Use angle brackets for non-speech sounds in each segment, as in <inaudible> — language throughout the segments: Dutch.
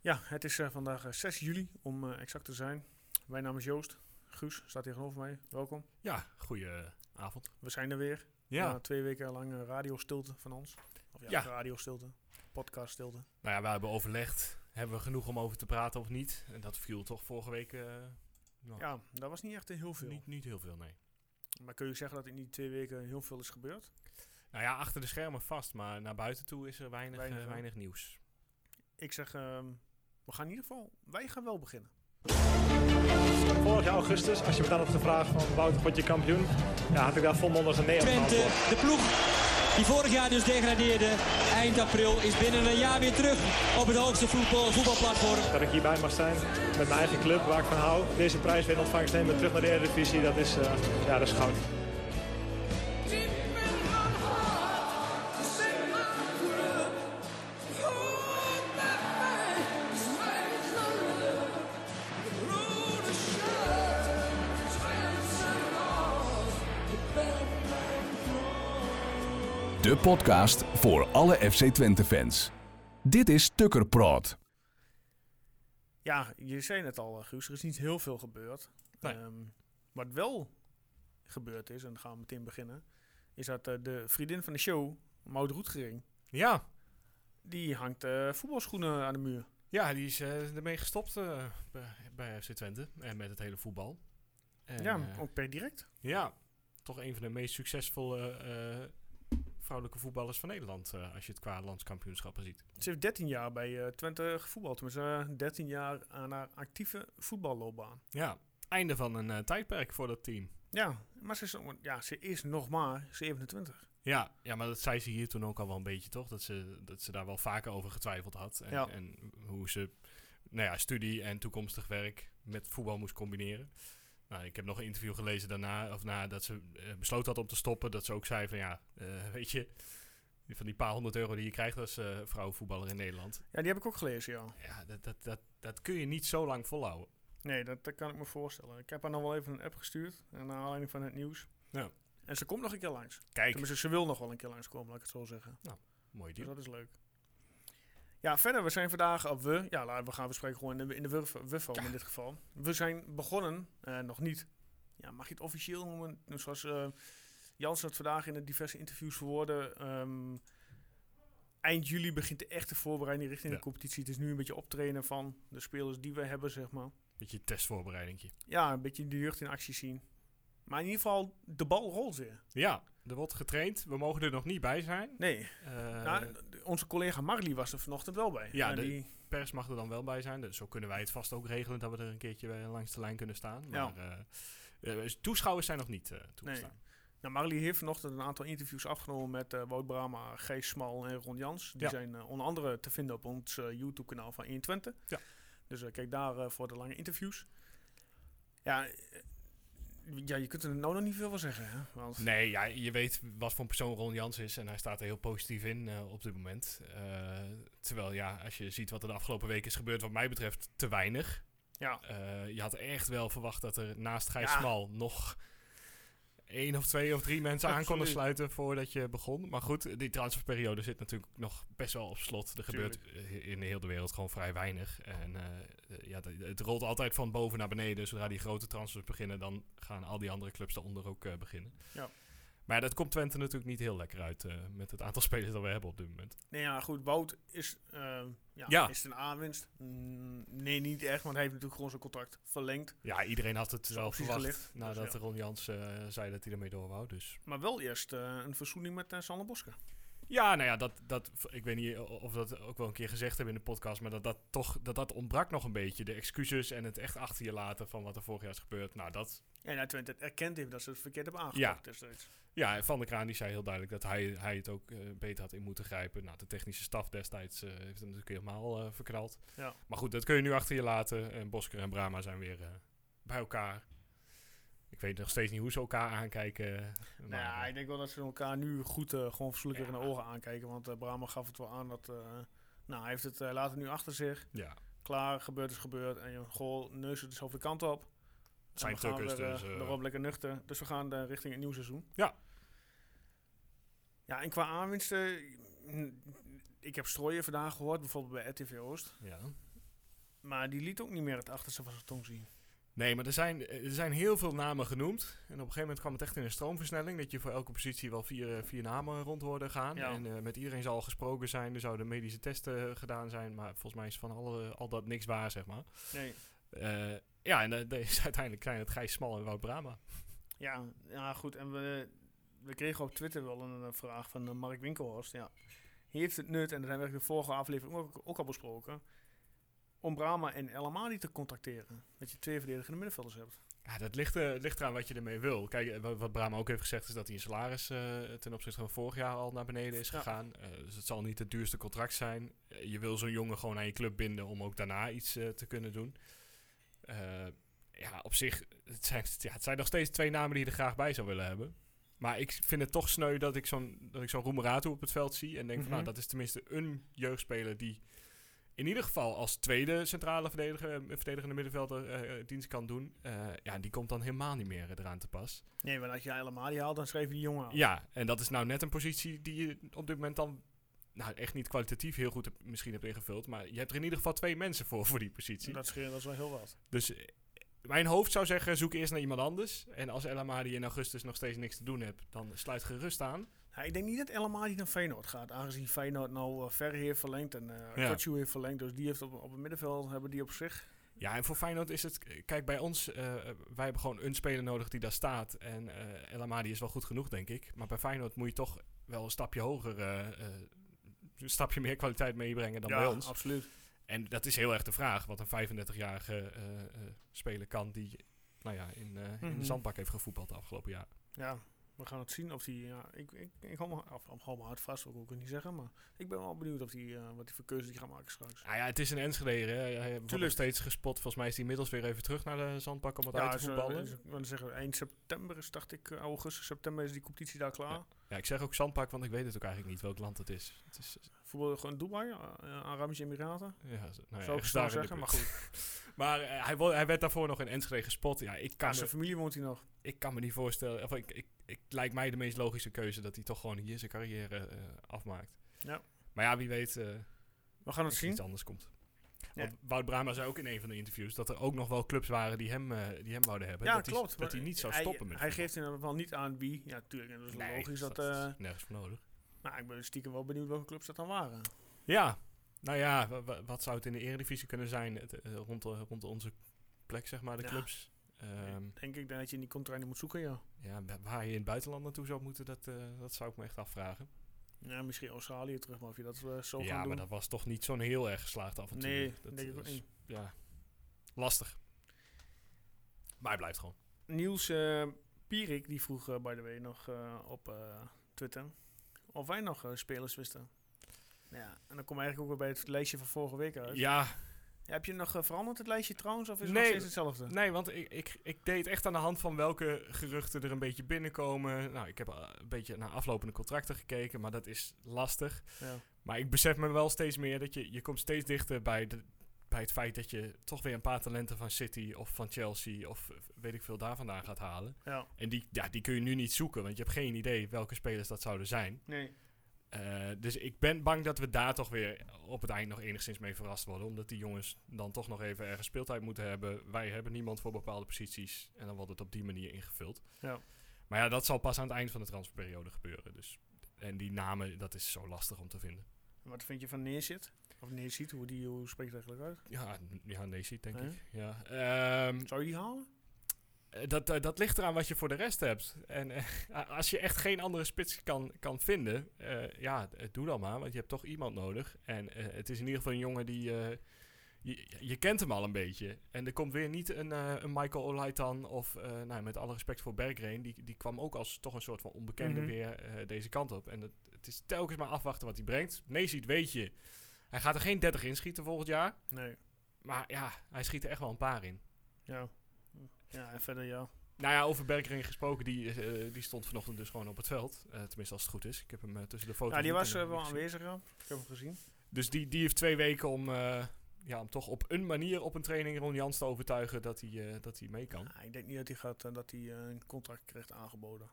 Ja, het is eh, vandaag eh, 6 juli om eh, exact te zijn. Mijn naam is Joost. Guus staat tegenover mij. Welkom. Ja, goeie avond. We zijn er weer. Ja, Na twee weken lang eh, radiostilte van ons. Of ja, Ja. radiostilte. Podcaststilte. nou ja, we hebben overlegd. Hebben we genoeg om over te praten of niet? En dat viel toch vorige week eh, nou, Ja, dat was niet echt heel veel. niet, niet heel veel, nee. Maar kun je zeggen dat in die twee weken heel veel is gebeurd? Nou ja, achter de schermen vast, maar naar buiten toe is er weinig, eh, weinig nieuws. Ik zeg, ehm, we gaan in ieder geval, wij gaan wel beginnen. Vorig jaar augustus, als je me dan op de vraag van Wouter, word je kampioen? Ja, had ik daar volmondig een nee op Twente, de ploeg die vorig jaar dus degradeerde, eind april, is binnen een jaar weer terug op het hoogste voetbal, voetbalplatform. Dat ik hierbij mag zijn met mijn eigen club waar ik van hou. Deze prijs weer in ontvangst nemen, terug naar de Eredivisie, dat is, eh, ja, dat is goud. Podcast voor alle FC Twente fans. Dit is Tukker Praat. Ja, je zei het al, eh, Guus. Er is niet heel veel gebeurd. Nee. Ehm, wat wel gebeurd is, en dan gaan we meteen beginnen, is dat eh, de vriendin van de show, Maud Roetgering, Ja, die hangt eh, voetbalschoenen aan de muur. ja die is eh, ermee gestopt eh, bij, FC Twente en met het hele voetbal. En, ja, ook per direct. ja, toch een van de meest succesvolle eh, vrouwelijke voetballers van Nederland, eh, als je het qua landskampioenschappen ziet. Ze heeft 13 jaar bij eh, Twente gevoetbald. Tenminste, eh, 13 jaar aan haar actieve voetballoopbaan. Ja, einde van een eh, tijdperk voor dat team. Ja, maar ze is, ja, ze is nog maar 27. Ja, ja, maar dat zei ze hier toen ook al wel een beetje, toch? Dat ze, dat ze daar wel vaker over getwijfeld had. En, Ja. en hoe ze nou ja, studie en toekomstig werk met voetbal moest combineren. Nou, ik heb nog een interview gelezen daarna, of nadat ze eh, besloten had om te stoppen. Dat ze ook zei van ja, eh, <laughs> weet je, van die paar honderd euro die je krijgt als eh vrouwenvoetballer in Nederland. Ja, die heb ik ook gelezen, ja. Ja, dat, dat, dat, dat kun je niet zo lang volhouden. Nee, dat, dat kan ik me voorstellen. Ik heb haar nog wel even een app gestuurd. en Naar aanleiding van het nieuws. Ja. En ze komt nog een keer langs. Kijk, Tenminste, ze wil nog wel een keer langskomen, laat ik het zo zeggen. mooi Dus deal. dat is leuk. Ja, verder, we zijn vandaag, of we, ja, laten we gaan bespreken gewoon in de, in de wurf, wurfvorm in dit geval. We zijn begonnen, eh, nog niet, ja, mag je het officieel noemen? Dus Zoals eh Jans het vandaag in de diverse interviews verwoordde. ehm, eind juli begint de echte voorbereiding richting Ja. de competitie. Het is nu een beetje optrainen van de spelers die we hebben, zeg maar. Beetje testvoorbereidingje. Ja, een beetje de jeugd in actie zien. Maar in ieder geval, de bal rolt weer. Ja, er wordt getraind. We mogen er nog niet bij zijn. Nee, Eh, nou, onze collega Marley was er vanochtend wel bij. Ja, En de- die, pers mag er dan wel bij zijn. Dus zo kunnen wij het vast ook regelen dat we er een keertje langs de lijn kunnen staan. Maar eh, eh, toeschouwers zijn nog niet eh toegestaan. Nou, Marley heeft vanochtend een aantal interviews afgenomen met eh Wout Brama, Gees Smal en Ron Jans. Die Ja. zijn onder andere te vinden op ons YouTube-kanaal van 120. Ja. Dus kijk daar voor de lange interviews. Ja, ja, je kunt er nou nog niet veel van zeggen. Hè? Want, Nee, ja, je weet wat voor een persoon Ron Jans is. En hij staat er heel positief in eh, op dit moment. Eh, terwijl, ja, als je ziet wat er de afgelopen weken is gebeurd, wat mij betreft, te weinig. Ja, Eh, je had echt wel verwacht dat er naast Gijs Ja. Smal nog één of twee of drie mensen aan konden sluiten voordat je begon. Maar goed, die transferperiode zit natuurlijk nog best wel op slot. Er gebeurt eh, in heel de wereld gewoon vrij weinig. En eh, eh, ja, het rolt altijd van boven naar beneden. Zodra die grote transfers beginnen, dan gaan al die andere clubs daaronder ook beginnen. Ja. Maar dat komt Twente natuurlijk niet heel lekker uit eh, met het aantal <laughs> spelers dat we hebben op dit moment. nee, ja, goed. Wout is, eh, ja, Ja. is het een aanwinst? Mm, nee, niet echt, want hij heeft natuurlijk gewoon zijn contract verlengd. Ja, iedereen had het wel verwacht gelicht, dus nadat ja. Ron Jans eh, zei dat hij ermee door wou. Dus Maar wel eerst een verzoening met Sander Bosker. Ja, nou ja, dat, dat, ik weet niet of we dat ook wel een keer gezegd hebben in de podcast, maar dat dat toch dat dat ontbrak nog een beetje. De excuses en het echt achter je laten van wat er vorig jaar is gebeurd. Nou, dat, En dat Twente het erkend heeft dat ze het verkeerd hebben aangepakt. destijds. ja, Van der Kraan die zei heel duidelijk dat hij, hij het ook eh, beter had in moeten grijpen. Nou, de technische staf destijds eh, heeft het natuurlijk helemaal eh, verknald. Ja. Maar goed, dat kun je nu achter je laten. En Bosker en Brama zijn weer bij elkaar. Ik weet nog steeds niet hoe ze elkaar aankijken. Maar, Nou ja, ik denk wel dat ze elkaar nu goed uh, gewoon verzoenlijker Ja. in de ogen aankijken. Want uh, Brahma gaf het wel aan dat... Uh, nou, hij heeft het uh, later nu achter zich. ja. Klaar, gebeurd is gebeurd. En je goal, neus het dus over de kant op. Zijn tukkers, dus, uh, lekker nuchter. Dus we gaan uh, richting het nieuwe seizoen. Ja. Ja, en qua aanwinsten... mm, Ik heb strooien vandaag gehoord, bijvoorbeeld bij RTV Oost. ja. Maar die liet ook niet meer het achterste van zijn tong zien. Nee, maar er zijn, er zijn heel veel namen genoemd. En op een gegeven moment kwam het echt in een stroomversnelling. Dat je voor elke positie wel vier, eh, vier namen rond hoorde gaan. Ja. En eh, met iedereen zal al gesproken zijn. Er zouden medische testen gedaan zijn. Maar volgens mij is van alle, al dat niks waar, zeg maar. Nee. Ja, en dat <laughs> is uiteindelijk zijn het Gijs Smal en Wout Brama. Ja, ja goed. En we, we kregen op Twitter wel een, eh, vraag van eh, Mark Winkelhorst. Ja. Heeft het nut, en dat hebben we de vorige aflevering ook, ook al besproken, om Brahma en El Amadi te contacteren? Dat je twee verdedigende middenvelders hebt. Ja, dat ligt, eh, ligt eraan wat je ermee wil. Kijk, wat, wat Brahma ook heeft gezegd is dat hij in salaris ten opzichte van vorig jaar al naar beneden is Ja. gegaan. Dus het zal niet het duurste contract zijn. Je wil zo'n jongen gewoon aan je club binden om ook daarna iets te kunnen doen. Eh, ja, op zich, het zijn, ja, het zijn nog steeds twee namen die je er graag bij zou willen hebben. Maar ik vind het toch sneu dat ik zo'n zo'n Roemeratu op het veld zie. En denk van, Mhm. nou, dat is tenminste een jeugdspeler die in ieder geval als tweede centrale verdediger, eh, verdedigende middenvelder eh, dienst kan doen. Ja, die komt dan helemaal niet meer eraan te pas. Nee, maar als je El Amadi haalt, dan schreef je die jongen aan. Ja, en dat is nou net een positie die je op dit moment dan nou, echt niet kwalitatief heel goed hebt, misschien hebt ingevuld. Maar je hebt er in ieder geval twee mensen voor, <laughs> voor die positie. Dat, scheelt, dat is wel heel wat. Dus eh, mijn hoofd zou zeggen, zoek eerst naar iemand anders. En als El Amadi in augustus nog steeds niks te doen hebt, dan sluit gerust aan. Nou, ik denk niet dat El Amadi naar Feyenoord gaat. Aangezien Feyenoord nou uh, Ferry heeft verlengd en uh, Ja. Kotsu heeft verlengd. Dus die heeft op, op het middenveld, hebben die op zich. Ja, en voor Feyenoord is het... Kijk, bij ons, eh, wij hebben gewoon een speler nodig die daar staat. En eh El Amadi is wel goed genoeg, denk ik. Maar bij Feyenoord moet je toch wel een stapje hoger... eh, eh, een stapje meer kwaliteit meebrengen dan bij ons. absoluut. En dat is heel erg de vraag. Wat een 35-jarige eh, eh, speler kan die nou ja, in, eh, in Mhm. de zandbak heeft gevoetbald de afgelopen jaar. Ja, we gaan het zien of die. Ja, ik, ik, ik hou me, of, of hou me hard vast, wil ik ook niet zeggen. Maar ik ben wel benieuwd of die, eh, wat die voor keuze die gaat maken straks. Nou ja, het is een Enschede. Hè. Hij Tuurlijk. steeds gespot. Volgens mij is hij inmiddels weer even terug naar de zandbak om wat uit te is, voetballen. is- zeggen, eind september is, dacht ik, eh, augustus, september is die competitie daar klaar. Ja, ik zeg ook zandbak, want ik weet het ook eigenlijk niet welk land het is. Het is Voetbal gewoon Dubai, uh, Arabische Emiraten. ja, nou ja, Zou ik snel zeggen, maar goed. <laughs> Maar eh, hij, hij werd daarvoor nog in Enschede gespot. Ja, ik kan, Ja, zijn me, familie woont hier nog. ik kan me niet voorstellen. Of ik, ik, ik, lijkt mij de meest logische keuze dat hij toch gewoon hier zijn carrière eh, afmaakt. Ja. Maar ja, wie weet. eh, We gaan het zien. iets anders komt. Ja. Want Wout Brama zei ook in een van de interviews dat er ook nog wel clubs waren die hem, eh, die hem wouden hebben. Ja, dat hij- klopt. dat maar hij niet zou hij- stoppen met Hij voetbal. geeft in ieder geval niet aan wie. Ja, tuurlijk. En dat is Nee, logisch dat. dat is eh nergens voor nodig. Nou, ik ben stiekem wel benieuwd welke clubs dat dan waren. Ja, nou ja, wa- wa- wat zou het in de Eredivisie kunnen zijn Het, eh, rond, de- rond onze plek, zeg maar, de Ja. clubs? Ehm, Denk ik dat je in die contracten moet zoeken, ja. ja, wa- waar je in het buitenland naartoe zou moeten, dat, eh, dat zou ik me echt afvragen. Ja, misschien Australië terug, maar of je dat eh, zo ja, gaan maar doen. dat was toch niet zo'n heel erg geslaagd avontuur. nee, dat denk ik ook niet. Ja, lastig. Maar hij blijft gewoon. Niels eh Pierik, die vroeg, eh, by the way, nog eh, op eh, Twitter of wij nog eh, spelers wisten. Ja, en dan kom we eigenlijk ook weer bij het lijstje van vorige week uit. Ja, Ja, heb je nog eh, veranderd, het lijstje trouwens, of is het Nee, nog steeds hetzelfde? Nee, want ik, ik, ik deed echt aan de hand van welke geruchten er een beetje binnenkomen. Nou, ik heb eh, een beetje naar aflopende contracten gekeken, maar dat is lastig. Ja. Maar ik besef me wel steeds meer dat je, je komt steeds dichter bij, de, bij het feit dat je toch weer een paar talenten van City of van Chelsea of weet ik veel daar vandaan gaat halen. ja, En die, ja, die kun je nu niet zoeken, want je hebt geen idee welke spelers dat zouden zijn. nee. Eh, dus ik ben bang dat we daar toch weer op het eind nog enigszins mee verrast worden. Omdat die jongens dan toch nog even ergens speeltijd moeten hebben. Wij hebben niemand voor bepaalde posities. En dan wordt het op die manier ingevuld. Ja. Maar ja, dat zal pas aan het eind van de transferperiode gebeuren. Dus, en die namen, dat is zo lastig om te vinden. Wat vind je van Neerzit? Of Neerzit, hoe, die, hoe spreekt het eigenlijk uit? Ja, ja denk ik. Ja. Ehm, Zou je die halen? Eh, Dat, eh, dat ligt eraan wat je voor de rest hebt. En eh, <laughs> als je echt geen andere spits kan, kan vinden, ja, doe dan maar. Want je hebt toch iemand nodig. En het is in ieder geval een jongen die... je, je kent hem al een beetje. En er komt weer niet een, eh, een Michael Olaitan of, eh, nou, met alle respect voor Bergreen, die, die kwam ook als toch een soort van onbekende Mhm. weer eh, deze kant op. En het, het is telkens maar afwachten wat hij brengt. Nee, ziet weet je, hij gaat er geen 30 inschieten volgend jaar. Nee. Maar ja, hij schiet er echt wel een paar in. Ja. Ja, en verder ja. Nou ja, over Bergering gesproken, die, die stond vanochtend dus gewoon op het veld. Tenminste, als het goed is. Ik heb hem tussen de foto's... Ja, die was in wel aanwezig, ja. Ik heb hem gezien. Dus die, die heeft twee weken om, ja, om toch op een manier op een training Ron Jans te overtuigen dat hij, eh, dat hij mee kan. Ja, ik denk niet dat hij gaat, eh, dat hij eh, een contract krijgt aangeboden.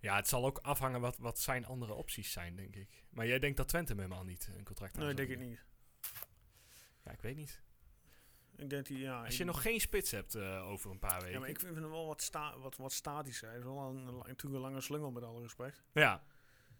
Ja, het zal ook afhangen wat, wat zijn andere opties zijn, denk ik. Maar jij denkt dat Twente hem helemaal niet een contract Nee, aan denk ik niet. Ja, ik weet niet. Ik denk die, ja. Als je nog geen spits hebt over een paar weken. Ja, maar ik vind hem wel wat, sta wat, wat statisch. Hij is wel een, natuurlijk een lange slungel met alle respect. Ja,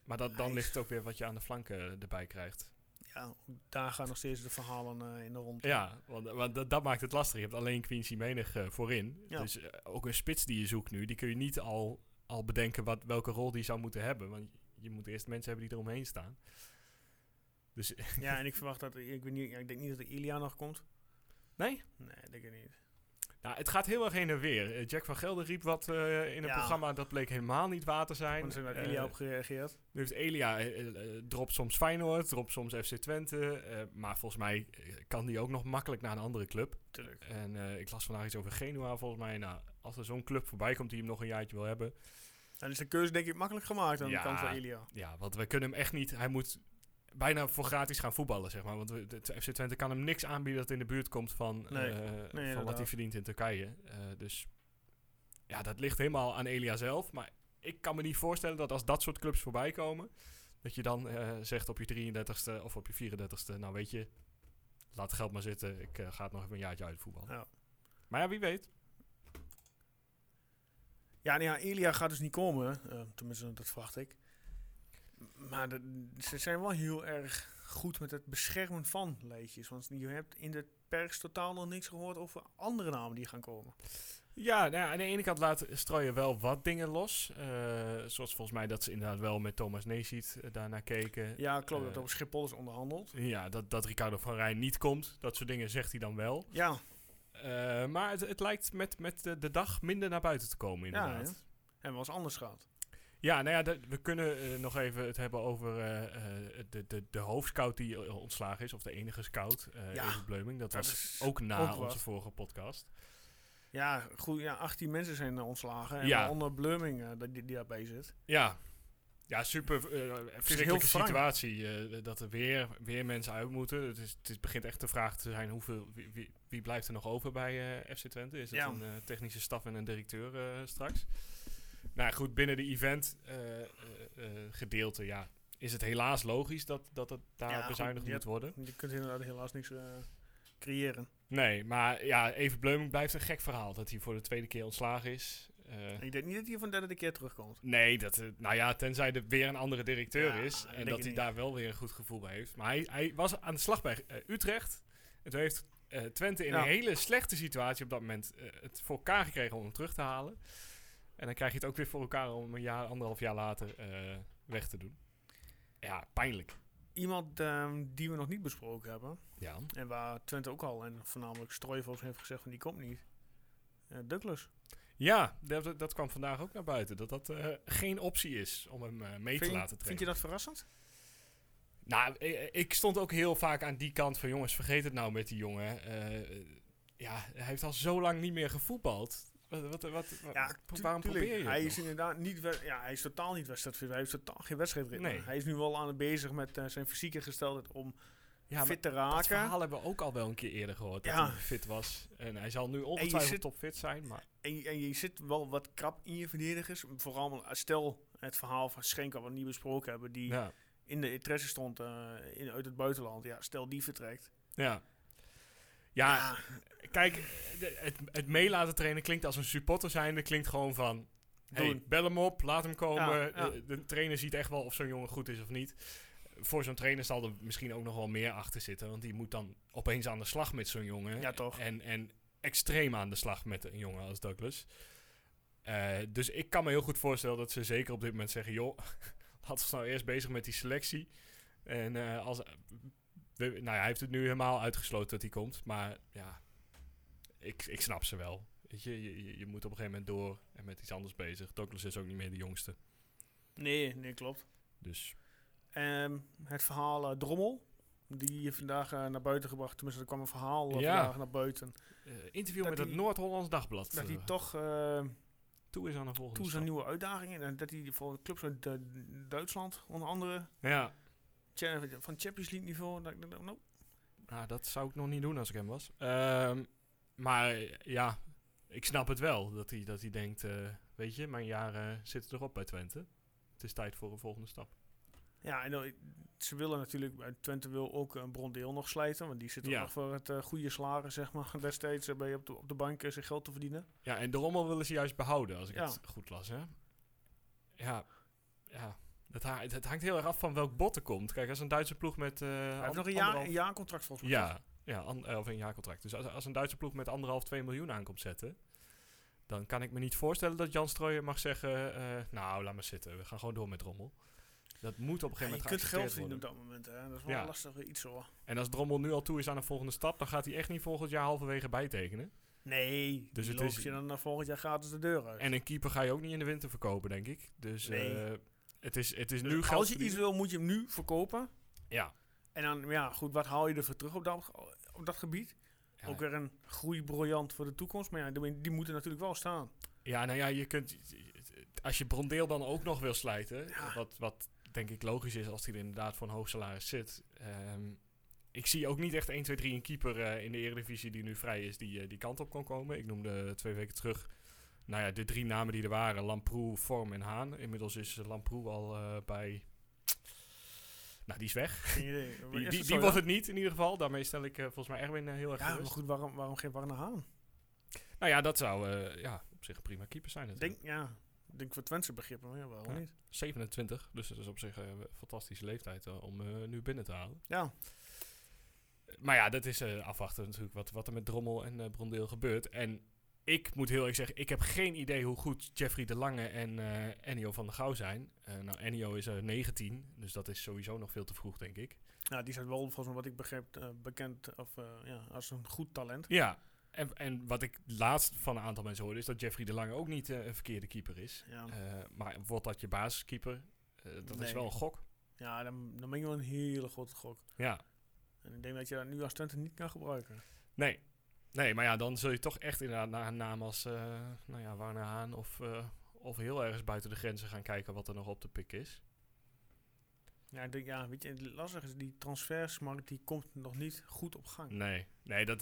maar dat, dan ligt het ook weer wat je aan de flanken erbij krijgt. Ja, ook daar gaan nog steeds de verhalen eh, in de rond. Ja, want, want dat, dat maakt het lastig. Je hebt alleen Quincy Menig eh, voorin. Ja. Dus eh, ook een spits die je zoekt nu, die kun je niet al, al bedenken wat, welke rol die zou moeten hebben. Want je moet eerst mensen hebben die eromheen staan. Dus Ja, <laughs> en ik verwacht dat, ik, weet niet, ik denk niet dat de Ilia nog komt. Nee? Nee, ik denk het niet. Nou, het gaat heel erg heen en weer. Eh, Jack van Gelder riep wat eh, in het Ja. programma. Dat bleek helemaal niet waar te zijn. Ze hebben Eh, Ilia op gereageerd. Nu heeft Elia, eh, dropt soms Feyenoord, dropt soms FC Twente. maar volgens mij kan die ook nog makkelijk naar een andere club. Tuurlijk. En ik las vandaag iets over Genua volgens mij. Nou, als er zo'n club voorbij komt die hem nog een jaartje wil hebben. Dan is de keuze denk ik makkelijk gemaakt aan Ja. de kant van Ilia. Ja, want we kunnen hem echt niet... Hij moet bijna voor gratis gaan voetballen, zeg maar. Want de, FC Twente kan hem niks aanbieden dat in de buurt komt van, Nee. eh, Nee, van wat hij verdient in Turkije. Eh, dus ja, dat ligt helemaal aan Elia zelf. Maar ik kan me niet voorstellen dat als dat soort clubs voorbij komen... dat je dan eh, zegt op je 33ste of op je 34ste... nou weet je, laat het geld maar zitten. Ik ga het nog even een jaartje uitvoetballen. Ja. Maar ja, wie weet. Ja, nee, ja, Elia gaat dus niet komen. tenminste, dat verwacht ik. Maar de- ze zijn wel heel erg goed met het beschermen van leedjes. Want je hebt in de pers totaal nog niks gehoord over andere namen die gaan komen. Ja, nou ja, aan de ene kant laat strooien wel wat dingen los. Eh, zoals volgens mij dat ze inderdaad wel met Thomas Neesiet uh, daarnaar keken. Ja, klopt. Eh, dat over Schiphol is onderhandeld. Ja, dat, dat Ricardo van Rijn niet komt. Dat soort dingen zegt hij dan wel. Ja, Eh, maar het, het lijkt met, met de, de dag minder naar buiten te komen Ja, inderdaad. en wel eens anders gaat. Ja, nou ja, we kunnen eh, nog even het hebben over eh, eh, de, de, de hoofdscout die ontslagen is. Of de enige scout, eh Ja, Even Bleuming. Dat, dat was ook na ook onze vorige podcast. Ja, goed. Ja, 18 mensen zijn ontslagen. En Ja. waaronder Bleuming die, die daarbij zit. Ja, ja super uh, verschrikkelijke situatie. dat er weer, weer mensen uit moeten. Het, is, het begint echt de vraag te zijn hoeveel, wie, wie, wie blijft er nog over bij FC Twente? Is het Ja. een technische staf en een directeur straks? Nou goed, binnen de event eh, eh, eh, gedeelte ja, is het helaas logisch dat, dat het daar Ja, bezuinigd moet worden. Je kunt inderdaad helaas niks creëren. Nee, maar ja, Even Bleuming blijft een gek verhaal dat hij voor de tweede keer ontslagen is. Eh, Ik denk niet dat hij van de derde keer terugkomt. Nee, dat, nou ja, tenzij er weer een andere directeur Ja, is. En dat hij niet. daar wel weer een goed gevoel bij heeft. Maar hij, hij was aan de slag bij Utrecht. En toen heeft Twente in een hele slechte situatie op dat moment het voor elkaar gekregen om hem terug te halen. En dan krijg je het ook weer voor elkaar om een jaar, anderhalf jaar later eh, weg te doen. Ja, pijnlijk. Iemand ehm, die we nog niet besproken hebben. Ja. En waar Twente ook al en voornamelijk Strooivels heeft gezegd van die komt niet. Eh, Douglas. Ja, dat, dat kwam vandaag ook naar buiten. Dat dat eh, geen optie is om hem mee Vind, te laten trainen. vind je dat verrassend? Nou, ik, ik stond ook heel vaak aan die kant van jongens, vergeet het nou met die jongen. Ja, hij heeft al zo lang niet meer gevoetbald. Wat, wat, wat, tu- waarom probeer je Hij is inderdaad niet, ja, hij is totaal niet wedstrijdfit. Hij heeft totaal geen wedstrijdritme. Nee. Hij is nu wel aan het bezig met eh, zijn fysieke gesteldheid om Ja, fit te dat raken. verhaal hebben we ook al wel een keer eerder gehoord, dat Ja. hij fit was. En hij zal nu ongetwijfeld zit- topfit zijn, maar... En, je- en je zit wel wat krap in je verdedigers. Vooral eh, stel het verhaal van Schenker wat we niet besproken hebben. Die Ja, in de interesse stond eh, in, uit het buitenland. Ja, stel die vertrekt. ja. Ja, kijk, de- het, het mee laten trainen klinkt als een supporter zijnde, klinkt gewoon van... Hey, bel hem op, laat hem komen. Ja, ja. De, de trainer ziet echt wel of zo'n jongen goed is of niet. Voor zo'n trainer zal er misschien ook nog wel meer achter zitten. Want die moet dan opeens aan de slag met zo'n jongen. Ja, toch. En, en extreem aan de slag met een jongen als Douglas. Eh, dus ik kan me heel goed voorstellen dat ze zeker op dit moment zeggen... joh, <laughs> laten we nou eerst bezig met die selectie. En eh, als... we- nou ja, hij heeft het nu helemaal uitgesloten dat hij komt. Maar ja, ik, ik snap ze wel. Weet je, je, je- moet op een gegeven moment door en met iets anders bezig. Douglas is ook niet meer de jongste. Nee, nee, klopt. Dus Ehm, het verhaal eh, Drommel. Die je vandaag eh, naar buiten gebracht. Tenminste, er kwam een verhaal eh, Ja. vandaag naar buiten. interview Dat met het Noord-Hollands Dagblad. Dat hij toch toe is aan een volgende toe zijn stap. nieuwe uitdagingen. En dat hij voor clubs uit Duitsland, onder andere, Ja, van Champions League niveau. Dat, ik dacht, nou, nou, dat zou ik nog niet doen als ik hem was. Ehm, maar ja, ik snap het wel. Dat hij, dat hij denkt, eh, weet je, mijn jaren zitten erop bij Twente. Het is tijd voor een volgende stap. Ja, en ze willen natuurlijk, eh, Twente wil ook een Brondeel nog slijten, want die zit Ja. nog voor het eh, goede salaris, zeg maar, <laughs> destijds eh, bij op de, op de bank zijn geld te verdienen. Ja, en de rommel willen ze juist behouden, als ik Ja. het goed las, hè? Ja, ja. Het, ha- het, hangt heel erg af van welk bot er komt. Kijk, als een Duitse ploeg met... Hij heeft an- nog een jaar, een jaar contract volgens mij. Ja, ja an- eh, of een jaarcontract. Dus als, als een Duitse ploeg met anderhalf, 2 miljoen aankomt zetten... dan kan ik me niet voorstellen dat Jan Strooijer mag zeggen... eh, nou, laat maar zitten, we gaan gewoon door met rommel. Dat moet op een Ja, gegeven je moment kunt geld verdienen op dat moment, hè. Dat is wel Ja. een lastig iets hoor. En als Drommel nu al toe is aan een volgende stap... dan gaat hij echt niet volgend jaar halverwege bijtekenen. Nee, Dus het is- je dan naar volgend jaar gratis de deur uit. En een keeper ga je ook niet in de winter verkopen, denk ik. Dus Nee. Het is, het is Dus nu als je iets wil, moet je hem nu verkopen. Ja. En dan, ja, goed, wat haal je ervoor terug op dat, op dat gebied? Ja. Ook weer een groeibriljant voor de toekomst. Maar ja, die, die moeten natuurlijk wel staan. Ja, nou ja, je kunt... Als je Brondeel dan ook nog wil slijten... Ja. Wat, wat denk ik logisch is als hij er inderdaad voor een hoog salaris zit... ehm, ik zie ook niet echt 1, 2, 3 een keeper eh, in de Eredivisie die nu vrij is... die eh, die kant op kon komen. Ik noemde twee weken terug... Nou ja, de drie namen die er waren. Lamproe, Vorm en Haan. Inmiddels is eh, Lamproe al eh, bij... Nou, die is weg. Geen idee. <laughs> Die, wordt het niet in ieder geval. Daarmee stel ik eh, volgens mij Erwin heel erg Ja, maar goed, waarom, waarom geen Warner Haan? Nou ja, dat zou eh, ja, op zich een prima keeper zijn. Natuurlijk. denk, ja, ik denk voor Twentse begrippen, maar ja, waarom Ja. niet? 27, dus dat is op zich een fantastische leeftijd om eh, nu binnen te halen. Ja, Maar ja, dat is eh, afwachten natuurlijk wat, wat er met Drommel en Brondeel gebeurt. En ik moet heel eerlijk zeggen, ik heb geen idee hoe goed Jeffrey de Lange en eh Ennio van der Gouw zijn. Eh, nou, Ennio is eh 19, dus dat is sowieso nog veel te vroeg, denk ik. ja, die zijn wel, volgens mij wat ik begreep, eh, bekend of, ja, als een goed talent. Ja, en, en wat ik laatst van een aantal mensen hoorde, is dat Jeffrey de Lange ook niet een verkeerde keeper is. Ja, maar wordt dat je basiskeeper? Dat is wel een gok. ja dan, dan ben je wel een hele grote gok. Ja, En ik denk dat je dat nu als Twente niet kan gebruiken. nee. Nee, maar ja, dan zul je toch echt inderdaad naar een naam als uh, nou ja, Warner Haan of, eh, of heel ergens buiten de grenzen gaan kijken wat er nog op de pik is. Ja, ik denk, ja, weet je, het lastige is, die transfersmarkt die komt nog niet goed op gang. Nee, nee dat-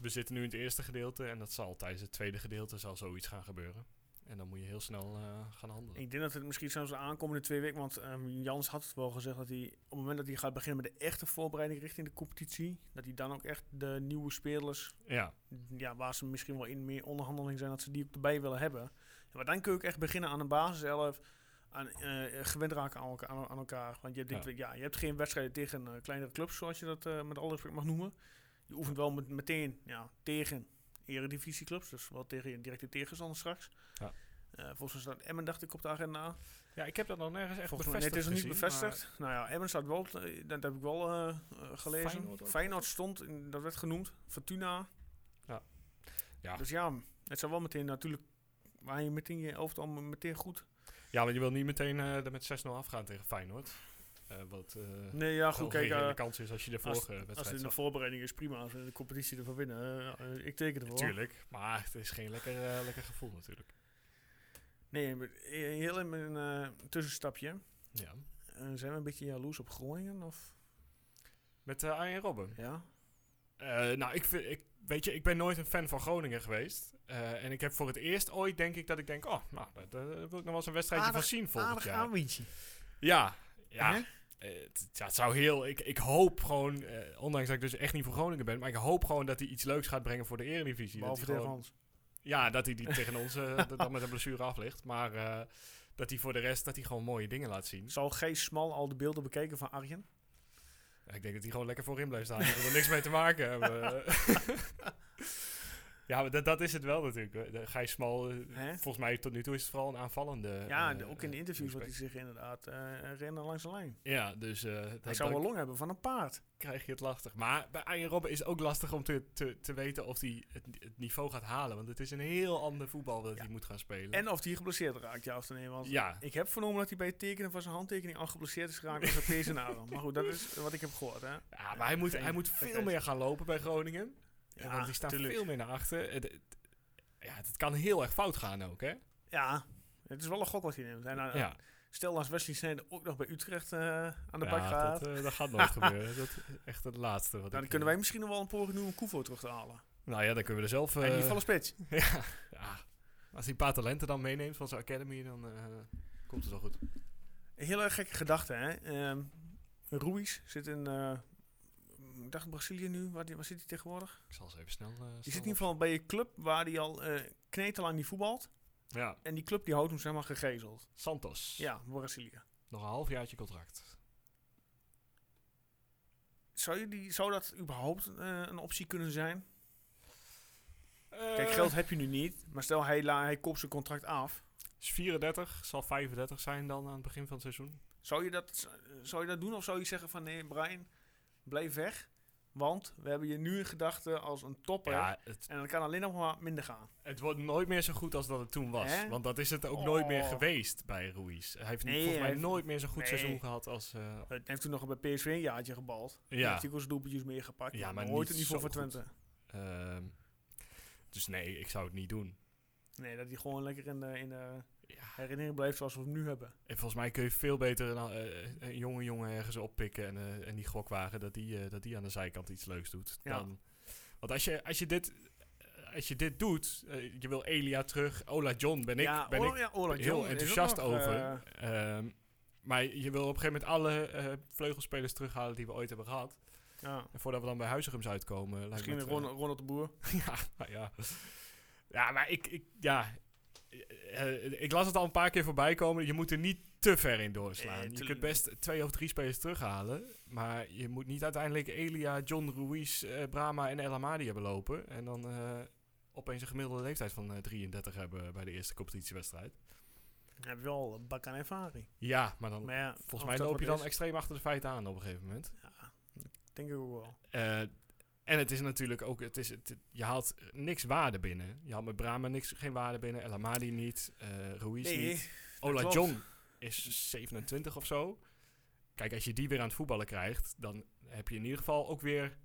we zitten nu in het eerste gedeelte en dat zal tijdens het tweede gedeelte zal zoiets gaan gebeuren. En dan moet je heel snel eh, gaan handelen. Ik denk dat het misschien zelfs de aankomende twee weken, want ehm, Jans had het wel gezegd dat hij op het moment dat hij gaat beginnen met de echte voorbereiding richting de competitie, dat hij dan ook echt de nieuwe spelers, Ja, ja, waar ze misschien wel in meer onderhandeling zijn, dat ze die ook erbij willen hebben. Maar dan kun je ook echt beginnen aan een basiself, aan eh, gewend raken aan elkaar, aan, aan elkaar. Want je, denkt, Ja. ja. je hebt geen wedstrijden tegen eh, kleinere clubs, zoals je dat eh, met alle respect mag noemen. Je oefent wel met, meteen ja, tegen eredivisieclubs, dus wel tegen je directe tegenstander straks. Ja. Eh, volgens mij staat Emmen, dacht ik, op de agenda. ja ik heb dat nog nergens echt Volgens mij nee, bevestigd het is nog niet bevestigd. Nou ja, Emmen staat wel, dat heb ik wel eh, eh, gelezen. Feyenoord stond, in, dat werd genoemd. Fortuna. Ja. Ja. Dus ja, het zou wel meteen natuurlijk, waar je meteen je elftal meteen goed. Ja, maar je wil niet meteen er met 6-0 afgaan tegen Feyenoord. Wat Nee, ja, goed, kijk, reële kans is als je de als- vorige als wedstrijd het in de voorbereiding is prima, als we de competitie ervan winnen. ik teken ervoor. Natuurlijk, maar het is geen lekker, lekker gevoel natuurlijk. Nee, eh, heel in een eh, tussenstapje. Ja. Eh, zijn we een beetje jaloers op Groningen? Of? Met eh Arjen Robben. Ja? Nou, ik, vind, ik, weet je, ik ben nooit een fan van Groningen geweest. En ik heb voor het eerst ooit, denk ik, dat ik denk... Oh, nou, daar daar wil ik nog wel eens een wedstrijdje Aardig- van zien volgend Aardig jaar. aanwinstje. Ja, ja. Het, ja, het zou heel... Ik, ik hoop gewoon, eh, ondanks dat ik dus echt niet voor Groningen ben... maar ik hoop gewoon dat hij iets leuks gaat brengen voor de Eredivisie. Dat Behalve hij tegen gewoon- ons. Ja, dat hij die tegen ons eh, dat met een blessure afligt. Maar eh, dat hij voor de rest dat hij gewoon mooie dingen laat zien. Zal Gees Smal al de beelden bekeken van Arjen? Ja, ik denk dat hij gewoon lekker voorin blijft staan. Dat wil er niks mee te maken hebben. <laughs> <laughs> ja, maar dat, dat is het wel natuurlijk. Gijs Smal, eh, Hè? volgens mij tot nu toe is het vooral een aanvallende... Ja, eh, ook in de eh, interviews prospect. hij zich inderdaad eh rennen langs de lijn. Ja, dus eh Hij zou dan wel long hebben van een paard. krijg je het lastig. Maar bij Arjen Robben is het ook lastig om te, te, te weten of hij het, het niveau gaat halen. Want het is een heel ander voetbal dat hij moet gaan spelen. En of hij geblesseerd raakt, ja of nee. Want ja, ik heb vernomen dat hij bij het tekenen van zijn handtekening al geblesseerd is geraakt zijn tegenaren. <laughs> Maar goed, dat is wat ik heb gehoord. Hè. ja, maar hij moet, hij moet veel meer gaan lopen bij Groningen. Ja, want die staan tuurlijk. veel meer naar achter. Het, het- ja, het kan heel erg fout gaan ook, hè? Ja, het is wel een gok wat hij neemt. En, nou, ja, Stel als Wesley Sneijder ook nog bij Utrecht eh, aan de Ja, bak gaat. Dat, eh, dat gaat nooit <laughs> gebeuren. Dat is echt het laatste. Wat dan ik, kunnen eh, wij misschien nog wel een poging doen om Koevo terug te halen. Nou ja, dan kunnen we er zelf... in ieder eh, geval een spits. <laughs> ja, ja. Als hij een paar talenten dan meeneemt van zijn academy, dan eh, komt het wel goed. Een hele gekke gedachte, hè. Ruiz zit in, eh, ik dacht Brazilië nu. Waar, die- waar zit hij tegenwoordig? Ik zal eens even snel... eh, Die zit in ieder geval bij een club waar hij al eh knetelang niet voetbalt. Ja, En die club die houdt hem zeg maar gegezeld. Santos. Ja, Brazilië. Nog een halfjaartje contract. Zou, je die, zou dat überhaupt eh, een optie kunnen zijn? Kijk, geld heb je nu niet. Maar stel hij, la, hij koopt zijn contract af. Is 34, zal 35 zijn dan aan het begin van het seizoen. Zou je dat, zou je dat doen? Of zou je zeggen van nee, Brian, blijf weg. Want we hebben je nu in gedachten als een topper. Ja, het, En dan kan alleen nog maar minder gaan. het wordt nooit meer zo goed als dat het toen was. Want dat is het ook nooit meer Oh. geweest bij Ruiz. Hij heeft Nee, volgens mij hij heeft- nooit meer zo'n goed nee. seizoen gehad als... eh, Hij heeft toen nog bij PSV een jaartje gebald. Ja. ja. Heeft hij ook zijn doelpuntjes meer gepakt. Ja, maar nooit niet het niveau voor. Twente. Ehm, dus nee, ik zou het niet doen. Nee, dat hij gewoon lekker in de, in de Ja. herinnering blijft zoals we hem nu hebben. En volgens mij kun je veel beter een, eh, een jonge jongen ergens oppikken en, eh, en die gokwagen dat die, eh, dat die aan de zijkant iets leuks doet. Ja. Dan, want als je, als je dit... Als je dit doet, je wil Elia terug, Ola John ben ik, ja, ben Ola- ik ja, Ola heel John enthousiast nog, over. eh, Ehm, maar je wil op een gegeven moment alle vleugelspelers terughalen die we ooit hebben gehad. ja. En voordat we dan bij Huizigums uitkomen... Misschien me een het, eh, Ron, Ronald de Boer. <laughs> ja, nou ja. Ja, maar ik, ik, ja, ik las het al een paar keer voorbij komen. Je moet er niet te ver in doorslaan. Je kunt best twee of drie spelers terughalen. Maar je moet niet uiteindelijk Elia, John Ruiz, eh, Brahma en El Amadi hebben lopen. En dan eh, opeens een gemiddelde leeftijd van eh, 33 hebben bij de eerste competitiewedstrijd. Dan heb je wel een bak aan ervaring. Ja, maar dan, Maar ja, volgens mij loop je dan is, extreem achter de feiten aan op een gegeven moment. Denk ik ook wel. Eh, en het is natuurlijk ook, het is, het, je haalt niks waarde binnen. Je haalt met Brahma niks, geen waarde binnen, El Amadi niet, eh Ruiz Nee, niet. Ola. John is 27 of zo. Kijk, als je die weer aan het voetballen krijgt, dan heb je in ieder geval ook weer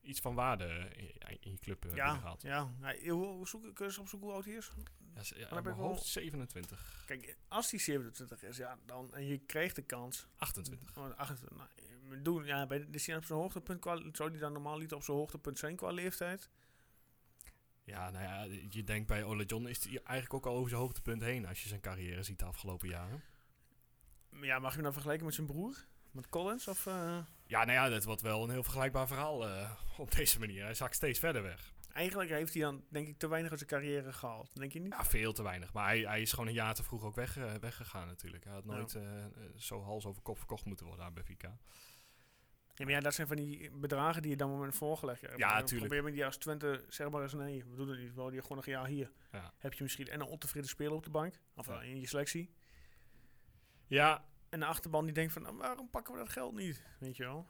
iets van waarde in, in je club eh, ja, binnengehaald. ja. ja hoe, hoe zoek, kun je eens opzoeken hoe oud hij is? Ja, ja, mijn wel- hoofd 27, Kijk, als hij 27 is, ja, dan, en je krijgt de kans. 28. Oh, 28, nou, eh, doen, ja, bij, is hij op zijn hoogtepunt, qua, zou hij dan normaal niet op zijn hoogtepunt zijn qua leeftijd? Ja, nou ja, je denkt bij Ola John is hij eigenlijk ook al over zijn hoogtepunt heen als je zijn carrière ziet de afgelopen jaren. Maar Ja, mag je hem dan vergelijken met zijn broer? Met Collins? Of, eh, Ja, nou ja, dat wordt wel een heel vergelijkbaar verhaal eh, op deze manier. Hij zakt steeds verder weg. Eigenlijk heeft hij dan, denk ik, te weinig uit zijn carrière gehaald. Denk je niet? Ja, veel te weinig. Maar hij, hij is gewoon een jaar te vroeg ook weg, eh, weggegaan natuurlijk. Hij had nooit eh, eh, zo hals over kop verkocht moeten worden aan Benfica. Ja, maar ja, dat zijn van die bedragen die je dan moment voorgelegd hebt. Ja, Dan tuurlijk. Probeer me die als Twente, zeg maar eens nee, we doen het niet. Wel, die gewoon nog een jaar hier. Ja. Heb je misschien en een ontevreden speler op de bank. Of Ja. in je selectie. Ja, En de achterban die denkt van, nou, waarom pakken we dat geld niet? Weet je wel?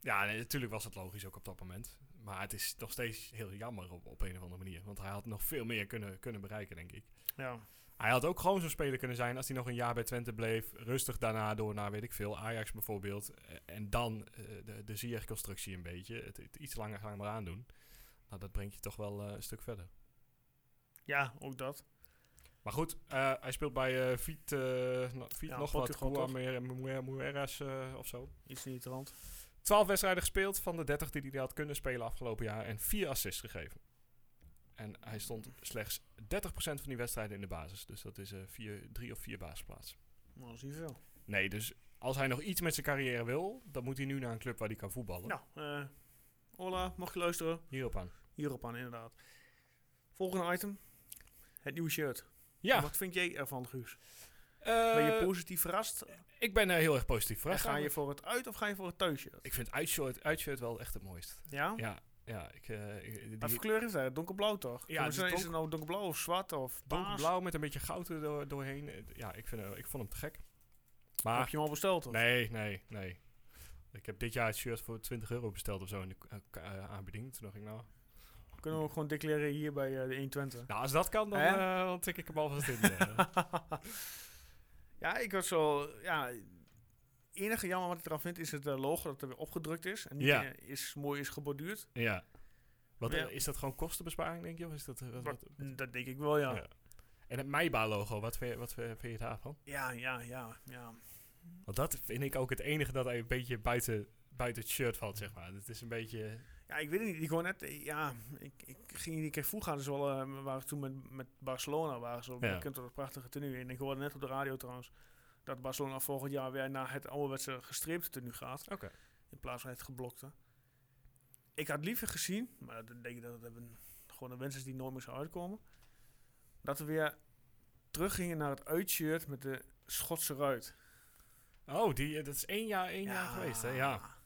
ja nee, natuurlijk was het logisch ook op dat moment. Maar het is nog steeds heel jammer op, op een of andere manier. Want hij had nog veel meer kunnen, kunnen bereiken, denk ik. Ja. Hij had ook gewoon zo'n speler kunnen zijn als hij nog een jaar bij Twente bleef. Rustig daarna door naar, weet ik veel, Ajax bijvoorbeeld. Eh, En dan eh, de, de Ziyech-constructie een beetje. Het, het iets langer gaan maar aandoen. Nou, dat brengt je toch wel eh, een stuk verder. ja, ook dat. Maar goed, hij speelt bij no- Viet Ja, nog wat, Portugal? Mueras eh of zo. Iets in die trant. 12 wedstrijden gespeeld van de 30 die hij had kunnen spelen afgelopen jaar en 4 assists gegeven. En hij stond slechts 30% van die wedstrijden in de basis. Dus dat is eh vier, drie of vier basisplaatsen. Nou, dat is niet veel. Nee, dus als hij nog iets met zijn carrière wil, dan moet hij nu naar een club waar hij kan voetballen. Nou, eh Ola, mocht je luisteren? Hierop aan. Hierop aan, inderdaad. Volgende item. Het nieuwe shirt. Ja, Wat vind jij ervan, Guus? Eh, Ben je positief verrast? ik ben eh, heel erg positief En verrast. ga je voor het uit of ga je voor het thuisshirt? Ik vind uitshirt, uitshirt wel echt het mooist. Ja? Ja, ja. Ik, eh, ik- die- Wat voor kleur is dat? Donkerblauw toch? Ja, is het nou donkerblauw of zwart of paars? donkerblauw met een beetje goud er door, doorheen. Eh, Ja, ik, vind, eh, ik vond hem te gek. Maar Heb je hem al besteld? Of? Nee, nee, nee. Ik heb dit jaar het shirt voor 20 euro besteld of zo in de eh, eh, aanbieding. Toen dacht ik, nou, Kunnen we ook gewoon declareren hier bij eh, de 120? nou als dat kan, dan, eh, dan tik ik hem alvast in. <laughs> ja, ik was zo... Ja, het enige jammer wat ik eraan vind is het eh, logo dat er weer opgedrukt is. En niet Ja. is, mooi is geborduurd. ja. Wat, Ja. is dat gewoon kostenbesparing, denk je? Of is dat, eh, wat, Wat- wat- dat denk ik wel, ja. Ja. Ja, En het Meiba-logo, wat, vind je- wat vind je daarvan? ja, ja, ja. Want dat vind ik ook het enige dat een beetje buiten, buiten het shirt valt, zeg maar. Het is een beetje... Ja, ik weet het niet. Ik gewoon net... eh, Ja, ik, ik ging die keer vroeg gaan. Dus wel, eh, we waren toen met, met Barcelona. Waren ze Ja. door het prachtige tenue. En ik hoorde net op de radio trouwens... dat Barcelona volgend jaar weer naar het ouderwetse gestreepte tenue gaat. Oké. In plaats van het geblokte. Ik had liever gezien, maar dat denk ik dat het een, gewoon een wens is die nooit meer zou uitkomen. Dat we weer teruggingen naar het uitshirt met de Schotse ruit. Oh, die, eh, dat is één jaar, één jaar geweest, hè? Ja.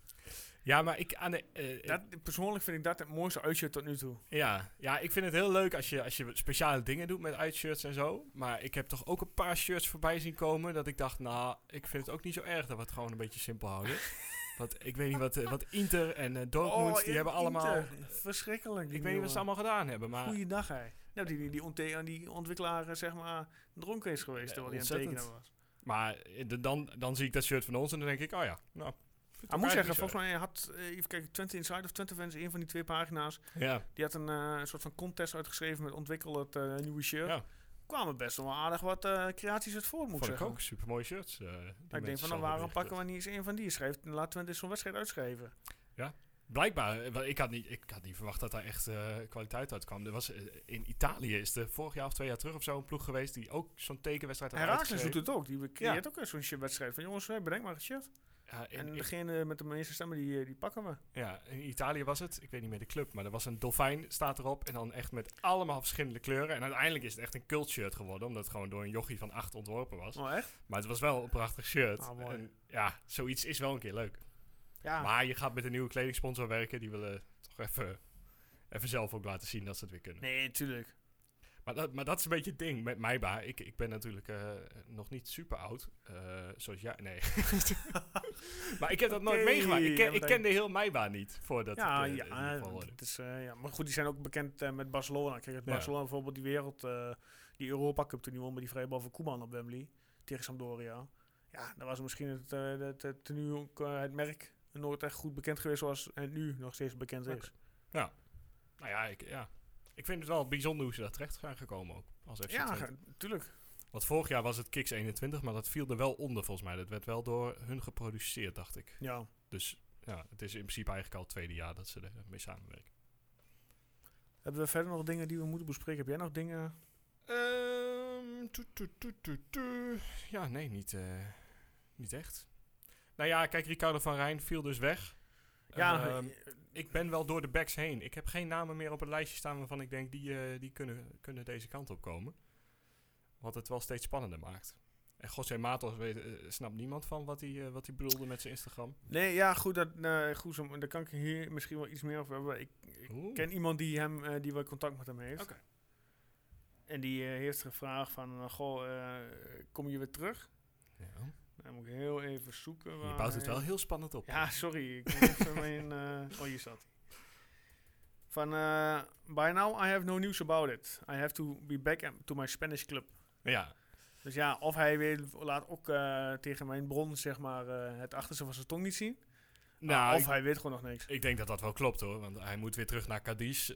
Ja, maar ik aan de... eh, Dat, persoonlijk vind ik dat het mooiste uitshirt tot nu toe. Ja, ja, ik vind het heel leuk als je, als je speciale dingen doet met uitshirts en zo. Maar ik heb toch ook een paar shirts voorbij zien komen dat ik dacht, nou, ik vind het ook niet zo erg dat we het gewoon een beetje simpel houden. <laughs> Want ik weet niet wat, eh, wat Inter en eh Dortmund, die ja, hebben allemaal... Oh, Inter. Verschrikkelijk. Ik weet niet wat ze allemaal gedaan hebben, maar... Goeiedag, hè. Nou, die, die, die, die ontwikkelaar, zeg maar, dronken is geweest Ja, terwijl hij aan het tekenen was. Maar dan, dan zie ik dat shirt van ons en dan denk ik, oh ja, nou... Ik ook moet zeggen, volgens mij had, eh, even kijken, Twente Inside of Twente Fans, een van die twee pagina's, erg. die had een, eh, soort van contest uitgeschreven met ontwikkel het eh, nieuwe shirt. Ja, ja kwamen best wel aardig wat creaties uit voort, moet vond ik ook. Super mooie shirts. die ik denk van, zelf dan waarom pakken we niet eens een van die? Schrijft, laat Twente zo'n wedstrijd uitschrijven. Blijkbaar, eh, wel, ik had, niet, ik had niet verwacht dat daar echt kwaliteit uit kwam. Er was, in Italië is er vorig jaar of twee jaar terug of zo een ploeg geweest die ook zo'n tekenwedstrijd had Herakles doet het ook. Die creëert ook zo'n shirt wedstrijd van jongens, bedenk maar een shirt. Ja, in, En in- degene met de meeste stemmen, die, eh, die pakken we. ja, in Italië was het, ik weet niet meer de club, maar er was een dolfijn staat erop en dan echt met allemaal verschillende kleuren. En uiteindelijk is het echt een cult shirt geworden, omdat het gewoon door een jochie van acht ontworpen was. Oh, echt? Maar het was wel een prachtig shirt. Ah, mooi. En ja, zoiets is wel een keer leuk. Ja. Maar je gaat met een nieuwe kledingsponsor werken, die willen toch even, even zelf ook laten zien dat ze het weer kunnen. Nee, tuurlijk. Maar dat, maar dat is een beetje het ding met Maiba. Ik, ik ben natuurlijk eh, nog niet super oud. eh, zoals jij. Nee. <laughs> maar ik heb dat nooit meegemaakt. Ik, ken, ja, ik kende heel Maiba niet voordat Ja, ik eh, ja, het is, ja, maar goed, die zijn ook bekend met Barcelona. Kijk, het Ja. Barcelona bijvoorbeeld die wereld, die Europa Cup toen die won met die vrije bal van Koeman op Wembley tegen Sampdoria. Ja, dat was misschien het, het, het, nu ook, het merk nooit echt goed bekend geweest zoals het nu nog steeds bekend is. Nou ja ik, ja, ik vind het wel bijzonder hoe ze daar terecht zijn gekomen ook. Als FC Ja, Twente. ge- tuurlijk. Want vorig jaar was het Kicks 21, maar dat viel er wel onder volgens mij. Dat werd wel door hun geproduceerd, dacht ik. Ja. Dus ja, het is in principe eigenlijk al het tweede jaar dat ze ermee samenwerken. Hebben we verder nog dingen die we moeten bespreken? Heb jij nog dingen? Ehm. Ja, nee, niet, eh, niet echt. Nou ja, kijk, Ricardo van Rijn viel dus weg. Ja, Ehm, eh, ik ben wel door de backs heen. Ik heb geen namen meer op het lijstje staan waarvan ik denk die, eh, die kunnen, kunnen deze kant op komen. Wat het wel steeds spannender maakt. En José Matos weet, eh, snapt niemand van wat hij, eh, wat hij bedoelde met zijn Instagram. nee, ja, goed, dat, eh, goed zo, daar kan ik hier misschien wel iets meer over hebben. Ik, ik ken iemand die, hem, die wel contact met hem heeft. Oké. En die eh, heeft gevraagd van, goh, eh, kom je weer terug? Ja. Dan moet ik heel even zoeken. Je waar bouwt het wel heel spannend op. Ja, sorry. Ik even <laughs> mijn... eh, oh, hier hij. Van, eh, by now I have no news about it. I have to be back to my Spanish club. ja. Dus ja, of hij weer laat ook eh, tegen mijn bron, zeg maar, het achterste van zijn tong niet zien. Nou, of ik, hij weet gewoon nog niks. ik denk dat dat wel klopt hoor. Want hij moet weer terug naar Cadiz,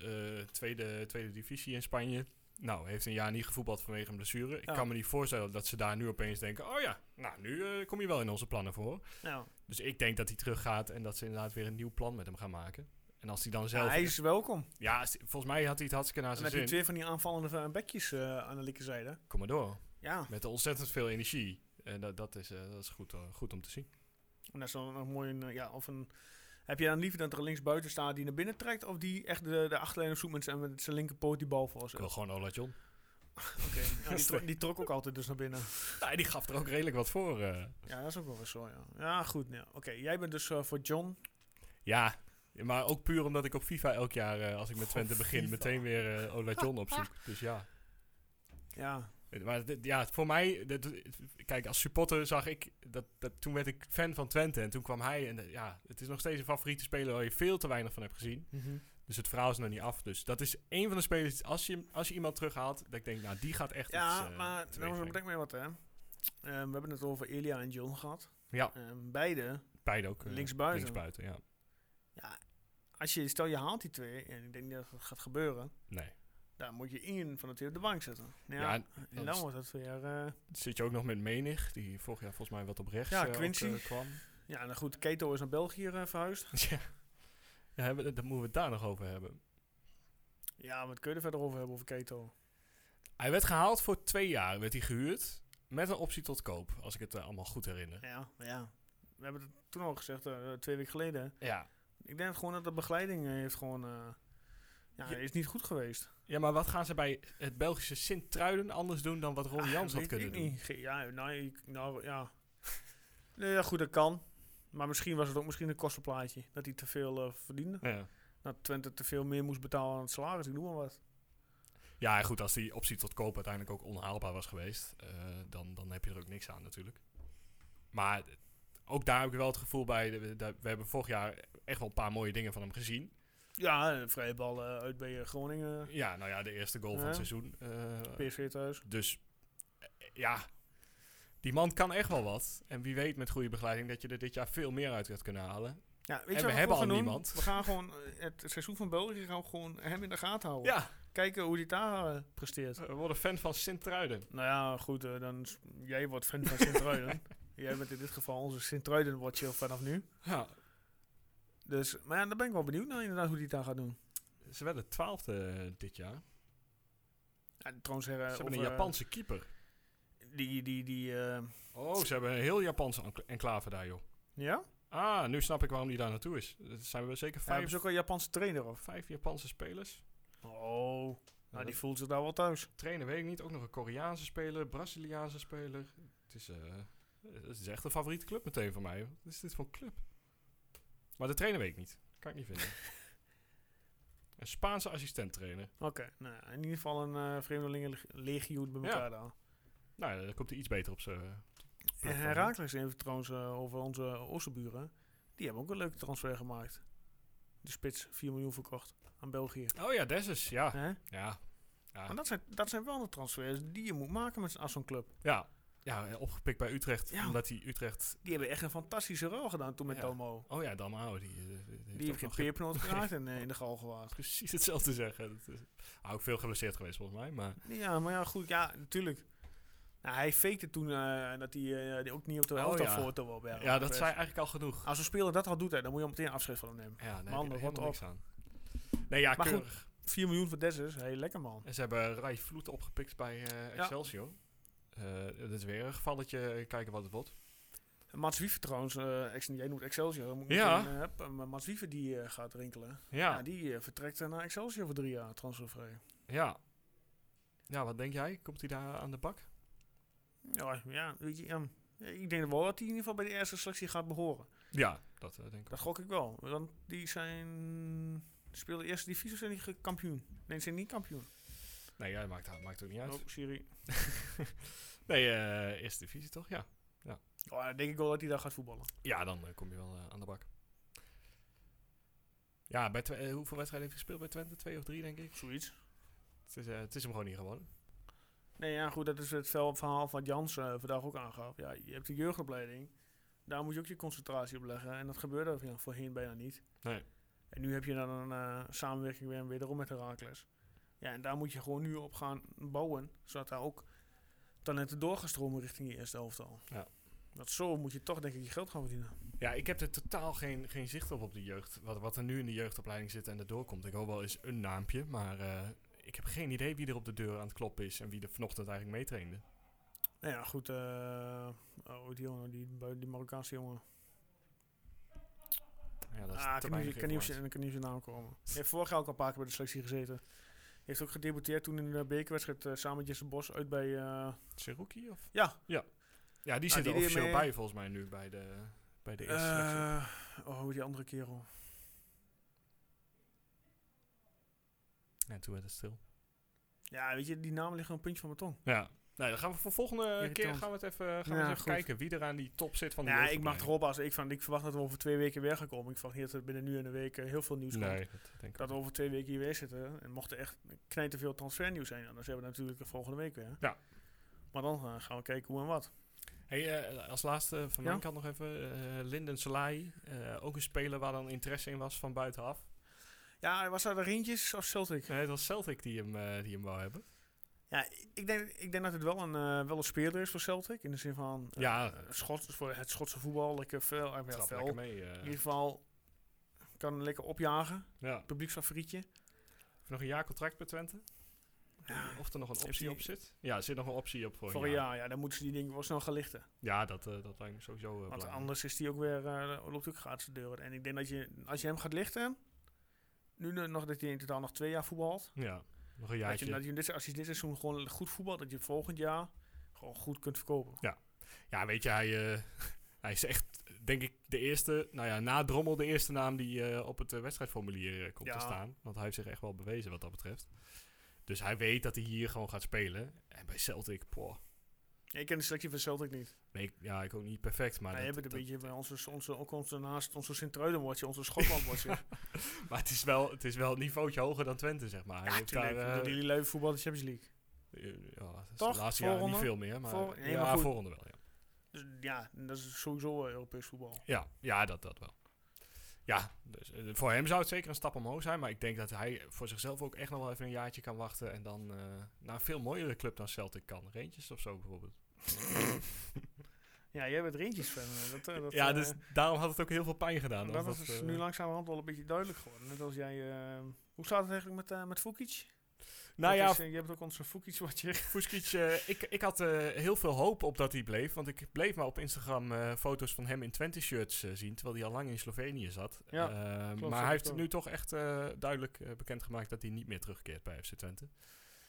tweede, tweede divisie in Spanje. Nou, heeft een jaar niet gevoetbald vanwege een blessure. Ik Ja. kan me niet voorstellen dat ze daar nu opeens denken... Oh ja, nou, nu eh, kom je wel in onze plannen voor. Nou, Dus ik denk dat hij teruggaat en dat ze inderdaad weer een nieuw plan met hem gaan maken. En als hij dan ja, zelf... hij is welkom. Ja, volgens mij had hij het hartstikke naar En zijn zin. twee van die aanvallende bekjes eh, aan de linkerzijde. Kom maar door. Ja, Met ontzettend veel energie. En dat, dat is, eh, dat is goed, goed om te zien. en dat is dan nog mooi. Een, ja, of een, heb je dan liever dat er links buiten staat die naar binnen trekt? Of die echt de, de achterlijn op zoekt met zijn, met zijn linkerpoot die bal voor Ik wil gewoon Ola Ja, die, trok, die trok ook altijd dus naar binnen. <laughs> Nou, die gaf er ook redelijk wat voor. eh. Ja, dat is ook wel weer zo, ja. Ja, goed. Ja. Oké, jij bent dus eh, voor John. Ja, maar ook puur omdat ik op FIFA elk jaar, eh, als ik met Goh, Twente begin, FIFA. meteen weer eh Ola John <laughs> opzoek. Dus ja. Ja, Maar ja, voor mij, kijk, als supporter zag ik, dat, dat, toen werd ik fan van Twente en toen kwam hij. En ja, het is nog steeds een favoriete speler waar je veel te weinig van hebt gezien. Dus het verhaal is nog niet af. Dus dat is een van de spelers, als je, als je iemand terughaalt, dat ik denk, nou, die gaat echt ja iets, eh, maar teweeg nou, brengen. bedenk mij wat, hè. Eh, we hebben het over Elia en John gehad. Ja, Eh, beide, beide ook. eh, Linksbuiten. Linksbuiten, ja. ja, als je, stel je haalt die twee, en ik denk niet dat het gaat gebeuren, Nee. dan moet je één van de twee op de bank zetten. Ja, Ja, en dan wordt het weer... eh, Zit je ook nog met Menig, die vorig jaar volgens mij wat op rechts Ja, ook, Quincy. kwam. ja, nou goed, Keto is naar België verhuisd. <laughs> ja, ja dan moeten we het daar nog over hebben. Ja, wat kun je er verder over hebben over Keto? Hij werd gehaald voor twee jaar, werd hij gehuurd. Met een optie tot koop, als ik het eh, allemaal goed herinner. Ja, ja. We hebben het toen al gezegd, eh, twee weken geleden. Ja. Ik denk gewoon dat de begeleiding eh, heeft gewoon... ja, Ja. is niet goed geweest. ja, maar wat gaan ze bij het Belgische Sint-Truiden anders doen dan wat Ron Ah, Jans had kunnen doen? niet. Ja, nou, ik- nou ja. Nee, ja, goed, dat kan. Maar misschien was het ook misschien een kostenplaatje. Dat hij te veel eh, verdiende. Ja. Dat Twente te veel meer moest betalen aan het salaris. Ik noem maar wat. ja, goed, als die optie tot koop uiteindelijk ook onhaalbaar was geweest, eh, dan, dan heb je er ook niks aan natuurlijk. Maar ook daar heb ik wel het gevoel bij, de- de- we hebben vorig jaar echt wel een paar mooie dingen van hem gezien. Ja, een vrije bal eh, uit bij Groningen. Ja, nou ja, de eerste goal van het seizoen. PSV thuis. Dus ja, die man kan echt wel wat. En wie weet met goede begeleiding dat je er dit jaar veel meer uit gaat kunnen halen. Ja, weet we je wat hebben al doen? niemand. We gaan gewoon eh, het seizoen van België gaan we gewoon hem in de gaten houden. Ja, Kijken hoe hij daar eh, presteert. we worden fan van Sint-Truiden. Nou ja, goed, eh, dan jij wordt fan van Sint-Truiden. <laughs> jij bent in dit geval onze Sint-Truiden watcher vanaf nu. Ja, Dus, maar ja, daar ben ik wel benieuwd naar inderdaad hoe hij het daar gaat doen. ze werden twaalfde dit jaar. Ja, trouwens, Ze hebben een Japanse keeper. Die, die, die, eh, Oh, ze hebben een heel Japanse encla- enclave daar, joh. ja? Ah, nu snap ik waarom die daar naartoe is. Er zijn we zeker Ja, hebben vijf, ze ook een Japanse trainer of? vijf Japanse spelers. Oh, nou, die dat- voelt zich daar wel thuis. trainer weet ik niet. Ook nog een Koreaanse speler, Braziliaanse speler. Het is, eh, het is echt een favoriete club meteen voor mij. Wat is dit voor een club? Maar de trainer weet ik niet. Kan ik niet vinden. <laughs> een Spaanse assistent-trainer. Oké, nou ja, in ieder geval een eh vreemdelingenlegioen bij Ja. elkaar daar. Nou, daar komt hij iets beter op zijn... En Herakles even trouwens eh, over onze oosterburen. Die hebben ook een leuke transfer gemaakt. De spits, 4 miljoen verkocht aan België. Oh ja, Dessus. Ja. Ja. Ja. Maar dat zijn, dat zijn wel de transfers die je moet maken met, zo'n club. ja. Ja, opgepikt bij Utrecht. Ja. Omdat hij Utrecht... Die hebben echt een fantastische rol gedaan toen met Ja. Dalmo. Oh ja, Dalmau. Die, eh, die, Die ook heeft geen peerpnoot geraakt en eh, in de gal gewaard. Precies hetzelfde zeggen. Dat is, ook veel geblesseerd geweest volgens mij. Maar Ja, maar ja, goed, ja, natuurlijk. Nou, hij fakte toen eh, dat hij die ook niet op de Oh, helft ja. foto wil bij ja, dat zei eigenlijk al genoeg. Als een speler dat al doet, hè, dan moet je al meteen afscheid van hem nemen. Ja, daar Man, op. niks aan. Nee, ja, Maar goed. keurig. 4 miljoen voor Dessus, hey, lekker man. En ze hebben Rai Vloed opgepikt bij eh, Excelsior. Eh, dat is weer een gevalletje. Kijken wat het wordt. Mats Wiever trouwens, ex, jij noemt Excelsior. Moet Ja. meteen, maar Mats Wiever die gaat rinkelen. Ja, Ja, ja. die vertrekt naar Excelsior voor drie jaar, transfervrij. ja. wat denk jij? Komt hij daar aan de bak? Ja, ja, weet je, ja, ik denk wel dat hij in ieder geval bij de eerste selectie gaat behoren. Ja, dat eh, denk ik Dat gok ik wel. Want die zijn... Die spelen de eerste divisie of zijn die kampioen? Nee, ze zijn niet kampioen. Nee, ja, maakt, maakt ook niet uit. Oh, Siri. <laughs> Nee, eh, eerste divisie toch? Ja. Oh, dan denk ik wel dat hij daar gaat voetballen. Ja, dan eh, kom je wel aan de bak. Ja, bij hoeveel wedstrijden heeft hij gespeeld bij Twente? Twee of drie, denk ik. Zoiets. Het is, het is hem gewoon niet geworden. Nee, ja, goed, dat is het verhaal van Jans eh vandaag ook aangaf. Ja, je hebt de jeugdopleiding. Daar moet je ook je concentratie op leggen. En dat gebeurde er ja, voorheen bijna niet. Nee. En nu heb je dan een eh, samenwerking weer wederom met Herakles. Ja, en daar moet je gewoon nu op gaan bouwen. Zodat daar ook talenten door gaan stromen richting je eerste elftal. Ja. Dat zo moet je toch denk ik je geld gaan verdienen. Ja, ik heb er totaal geen, geen zicht op op de jeugd. Wat, wat er nu in de jeugdopleiding zit en er doorkomt. Ik hoor wel eens een naampje, maar eh, ik heb geen idee wie er op de deur aan het kloppen is. En wie er vanochtend eigenlijk meetrainde. Nou ja, goed. eh oh, die jongen, die, Marokkaanse jongen. Ja, dat is ah, te ik kan niet- kan zijn- naam komen. Hij heeft vorig jaar ook al een paar keer bij de selectie gezeten. Heeft ook gedebuteerd toen in de bekerwedstrijd eh, samen met Jesse Bos uit bij... eh, Seruki of? ja, Ja, die Ah, zit die er officieel bij volgens mij nu bij de, bij de eerste selectie. oh, die andere kerel. Ja, toen werd het stil. Ja, weet je, die namen liggen een puntje van mijn tong. Ja. Nee, dan gaan we voor volgende keer gaan we het even, gaan we eens even kijken wie er aan die top zit van de Ja, ik mag erop als ik, van, ik verwacht dat we over twee weken weer gaan komen. Ik verwacht niet dat er binnen nu en een week eh, heel veel nieuws komt. Nee, dat denk ik Dat we over twee weken hier weer zitten. En mocht er echt knijt te veel transfernieuws zijn, dan hebben we natuurlijk de volgende week weer. Ja. Maar dan eh, gaan we kijken hoe en wat. Hey, eh, als laatste van Ja? mijn kant nog even. eh Linden Salai. ook een speler waar dan interesse in was van buitenaf. Ja, was dat de Rintjes of Celtic? Nee, het was Celtic die hem, eh, die hem wou hebben. Ja, ik denk, ik denk dat het wel een, eh, wel een speler is voor Celtic. In de zin van eh, Ja. Schots, voor het Schotse voetbal. Lekker eh, ja, lekker mee. In ieder geval kan lekker opjagen. ja. Publieksfavorietje. Nog een jaar contract bij Twente. of er nog een optie op zit. Ja, er zit nog een optie op voor, Voor een jaar, ja, dan moeten ze die dingen wel snel gaan lichten. Ja, dat, eh, dat lijkt me sowieso eh, Want belangrijk. anders is die ook weer, eh loopt ook gratis de deur. En ik denk dat je, als je hem gaat lichten, nu nog dat hij in totaal nog twee jaar voetbalt. Ja, nog een Dat jaartje. je, dat je dit, als je dit seizoen gewoon goed voetbalt, dat je volgend jaar gewoon goed kunt verkopen. Ja, weet je, hij, eh, <laughs> hij is echt, denk ik, de eerste, nou ja, na Drommel de eerste naam die eh, op het eh, wedstrijdformulier komt Ja. te staan. Want hij heeft zich echt wel bewezen wat dat betreft. Dus hij weet dat hij hier gewoon gaat spelen. En bij Celtic, poh, Ja, ik ken de selectie van Celtic niet. nee, ik- ja, ik ook niet perfect, maar, Maar dat- het een dat- beetje bij onze, onze, ook onze naast onze Sint-Truiden wordt onze Schotland wordt <laughs> je. maar het is, wel, het is wel een niveautje hoger dan Twente, zeg maar. Ja, tuurlijk. daar, Door eh, die lui voetbal de Champions League. eh, ja, dat is Toch? de laatste jaren niet veel meer, maar, Voor- nee, ja, maar voorronde wel, ja. Dus ja, dat is sowieso eh, Europees voetbal. Ja, ja dat, dat wel. Ja, dus, eh, voor hem zou het zeker een stap omhoog zijn. Maar ik denk dat hij voor zichzelf ook echt nog wel even een jaartje kan wachten. En dan eh, naar een veel mooiere club dan Celtic kan. Rangers of zo bijvoorbeeld. <laughs> Ja, jij bent Rangers fan. eh, Dat, dat, ja, dus daarom had het ook heel veel pijn gedaan. dat, is nu langzamerhand wel een beetje duidelijk geworden. Net als jij... hoe staat het eigenlijk met, met Fukic? Nou Dat ja, is, eh, je hebt ook onze Fukic wat je... <laughs> Fuskic, eh, ik, ik had eh, heel veel hoop op dat hij bleef. Want ik bleef maar op Instagram eh, foto's van hem in Twente shirts zien. Terwijl hij al lang in Slovenië zat. Ja, Ehm, klopt, maar hij heeft ook. nu toch echt duidelijk bekendgemaakt dat hij niet meer terugkeert bij FC Twente.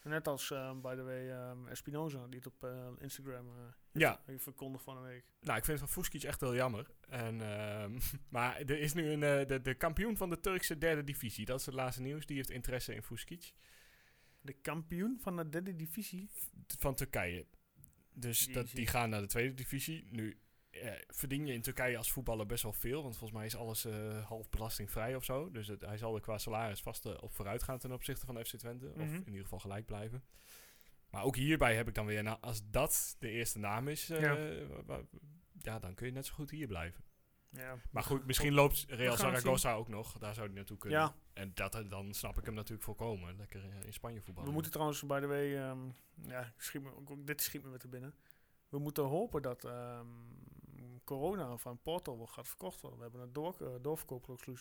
Net als, eh, by the way, ehm, Espinoza, die het op Instagram eh Ja. heeft verkondigd van een week. Nou, ik vind het van Fuskic echt heel jammer. En, ehm, <laughs> maar er is nu een, de, de kampioen van de Turkse derde divisie. Dat is het laatste nieuws. Die heeft interesse in Fuskic. De kampioen van de derde divisie. Van Turkije. Dus dat, die gaan naar de tweede divisie. Nu eh, verdien je in Turkije als voetballer best wel veel. Want volgens mij is alles eh, half belastingvrij of zo. Dus het, hij zal er qua salaris vast eh, op vooruit gaan ten opzichte van FC Twente. Of Mhm. in ieder geval gelijk blijven. Maar ook hierbij heb ik dan weer, nou, als dat de eerste naam is, eh, ja, dan kun je net zo goed hier blijven. Ja. Maar goed, misschien loopt Real Zaragoza ook nog. Daar zou hij naartoe kunnen. Ja, En dat, eh, dan snap ik hem natuurlijk volkomen. Lekker eh, in Spanje we voetballen. moeten trouwens, by the way, ehm, ja, schiet me, dit schiet me weer te binnen. We moeten hopen dat ehm, corona van Porto wel gaat verkocht worden. We hebben een door, uh, doorverkoopclausule.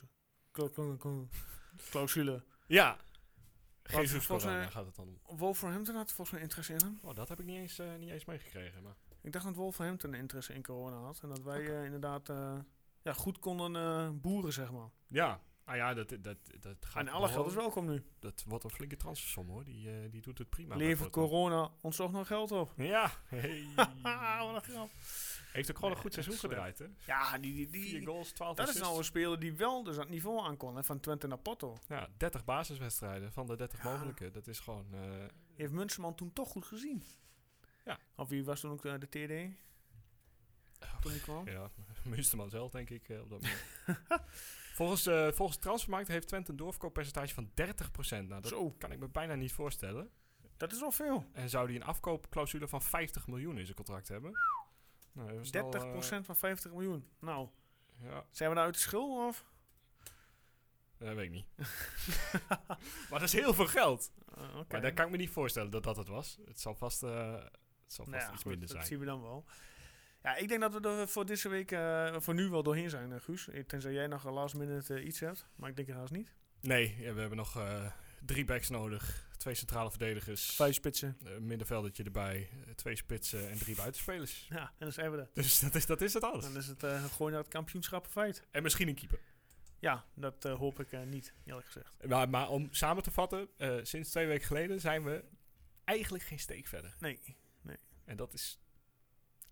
Cla- Clausule. Ja. Jesus volgens corona mij- gaat het dan om. Wolverhampton had volgens mij interesse in hem. Oh, dat heb ik niet eens, eh, niet eens meegekregen. Maar. Ik dacht dat Wolverhampton interesse in corona had. En dat wij eh, inderdaad eh, ja, goed konden eh, boeren, zeg maar. Ja. Ah ja, dat, dat, dat gaat En alle geld is wel. welkom nu. Dat wordt een flinke transfersom hoor. Die, eh, die doet het prima. Levert corona ons toch nog geld op? <laughs> Ja. Hey. <laughs> Wat een grap. Heeft ook gewoon een goed seizoen slecht. gedraaid hè. Ja, die, die, die, goals, 12 dat is nou een speler die wel dus aan het niveau aan kon. Hè, van Twente naar Porto. Ja, 30 basiswedstrijden van de 30 Ja. mogelijke. Dat is gewoon... eh, Heeft Munsterman toen toch goed gezien. Ja. Of wie was toen ook de, de TD? Toen die kwam? Ja, Munsterman zelf denk ik eh, op dat moment. <laughs> volgens, eh volgens Transfermarkt heeft Twente een doorverkooppercentage van 30%. Nou, dat Zo, kan ik me bijna niet voorstellen. dat is wel veel. 30% En zou die een afkoopclausule van 50 miljoen in zijn contract hebben? Nou, dat is wel, eh, van 50 miljoen. Nou, ja, zijn we nou uit de schil of? dat weet ik niet. <laughs> maar dat is heel veel geld. Uh. Maar dat kan ik me niet voorstellen dat dat het was. Het zal vast, het zal vast Nou ja, iets goed, minder dat zijn. zien we dan wel. Ja, ik denk dat we er voor deze week, eh, voor nu wel doorheen zijn, eh, Guus. Eh, Tenzij jij nog een last minute eh, iets hebt. Maar ik denk het haast niet. Nee, ja, we hebben nog eh, drie backs nodig. Twee centrale verdedigers. Vijf spitsen. Een middenveldetje erbij. eh, twee spitsen en drie buitenspelers. Ja, en dan zijn we er. Dus dat is, dat is het alles. Dan is het eh gewoon naar het kampioenschap feit. En misschien een keeper. Ja, dat eh, hoop ik eh, niet, eerlijk gezegd. Maar, maar om samen te vatten, eh, sinds twee weken geleden zijn we eigenlijk geen steek verder. Nee. En dat is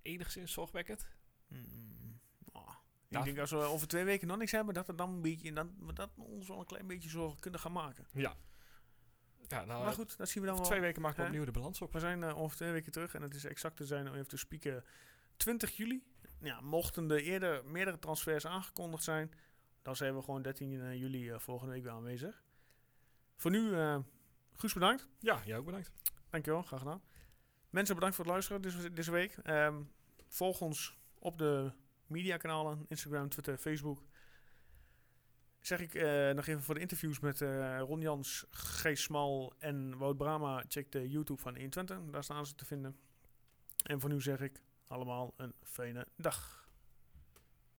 enigszins zorgwekkend. Mm, ah. Ja. Ik denk als we over twee weken nog niks hebben, dat we dan een beetje, dan, dat ons wel een klein beetje zorgen kunnen gaan maken. Ja. Ja, nou, maar goed, dat zien we dan wel. twee weken maken we Hè? opnieuw de balans op. We zijn eh, over twee weken terug en het is exact te zijn om even te spieken 20 juli. Ja, mochten er eerder meerdere transfers aangekondigd zijn, dan zijn we gewoon 13 juli eh, volgende week weer aanwezig. Voor nu, eh Guus bedankt. Ja, jij ook bedankt. Dankjewel, graag gedaan. Mensen bedankt voor het luisteren deze, deze week. Ehm, volg ons op de mediakanalen, Instagram, Twitter, Facebook. Zeg ik eh, nog even voor de interviews met eh, Ron Jans, G. Smal en Wout Brama. Check de YouTube van 120, daar staan ze te vinden. En voor nu zeg ik allemaal een fijne dag.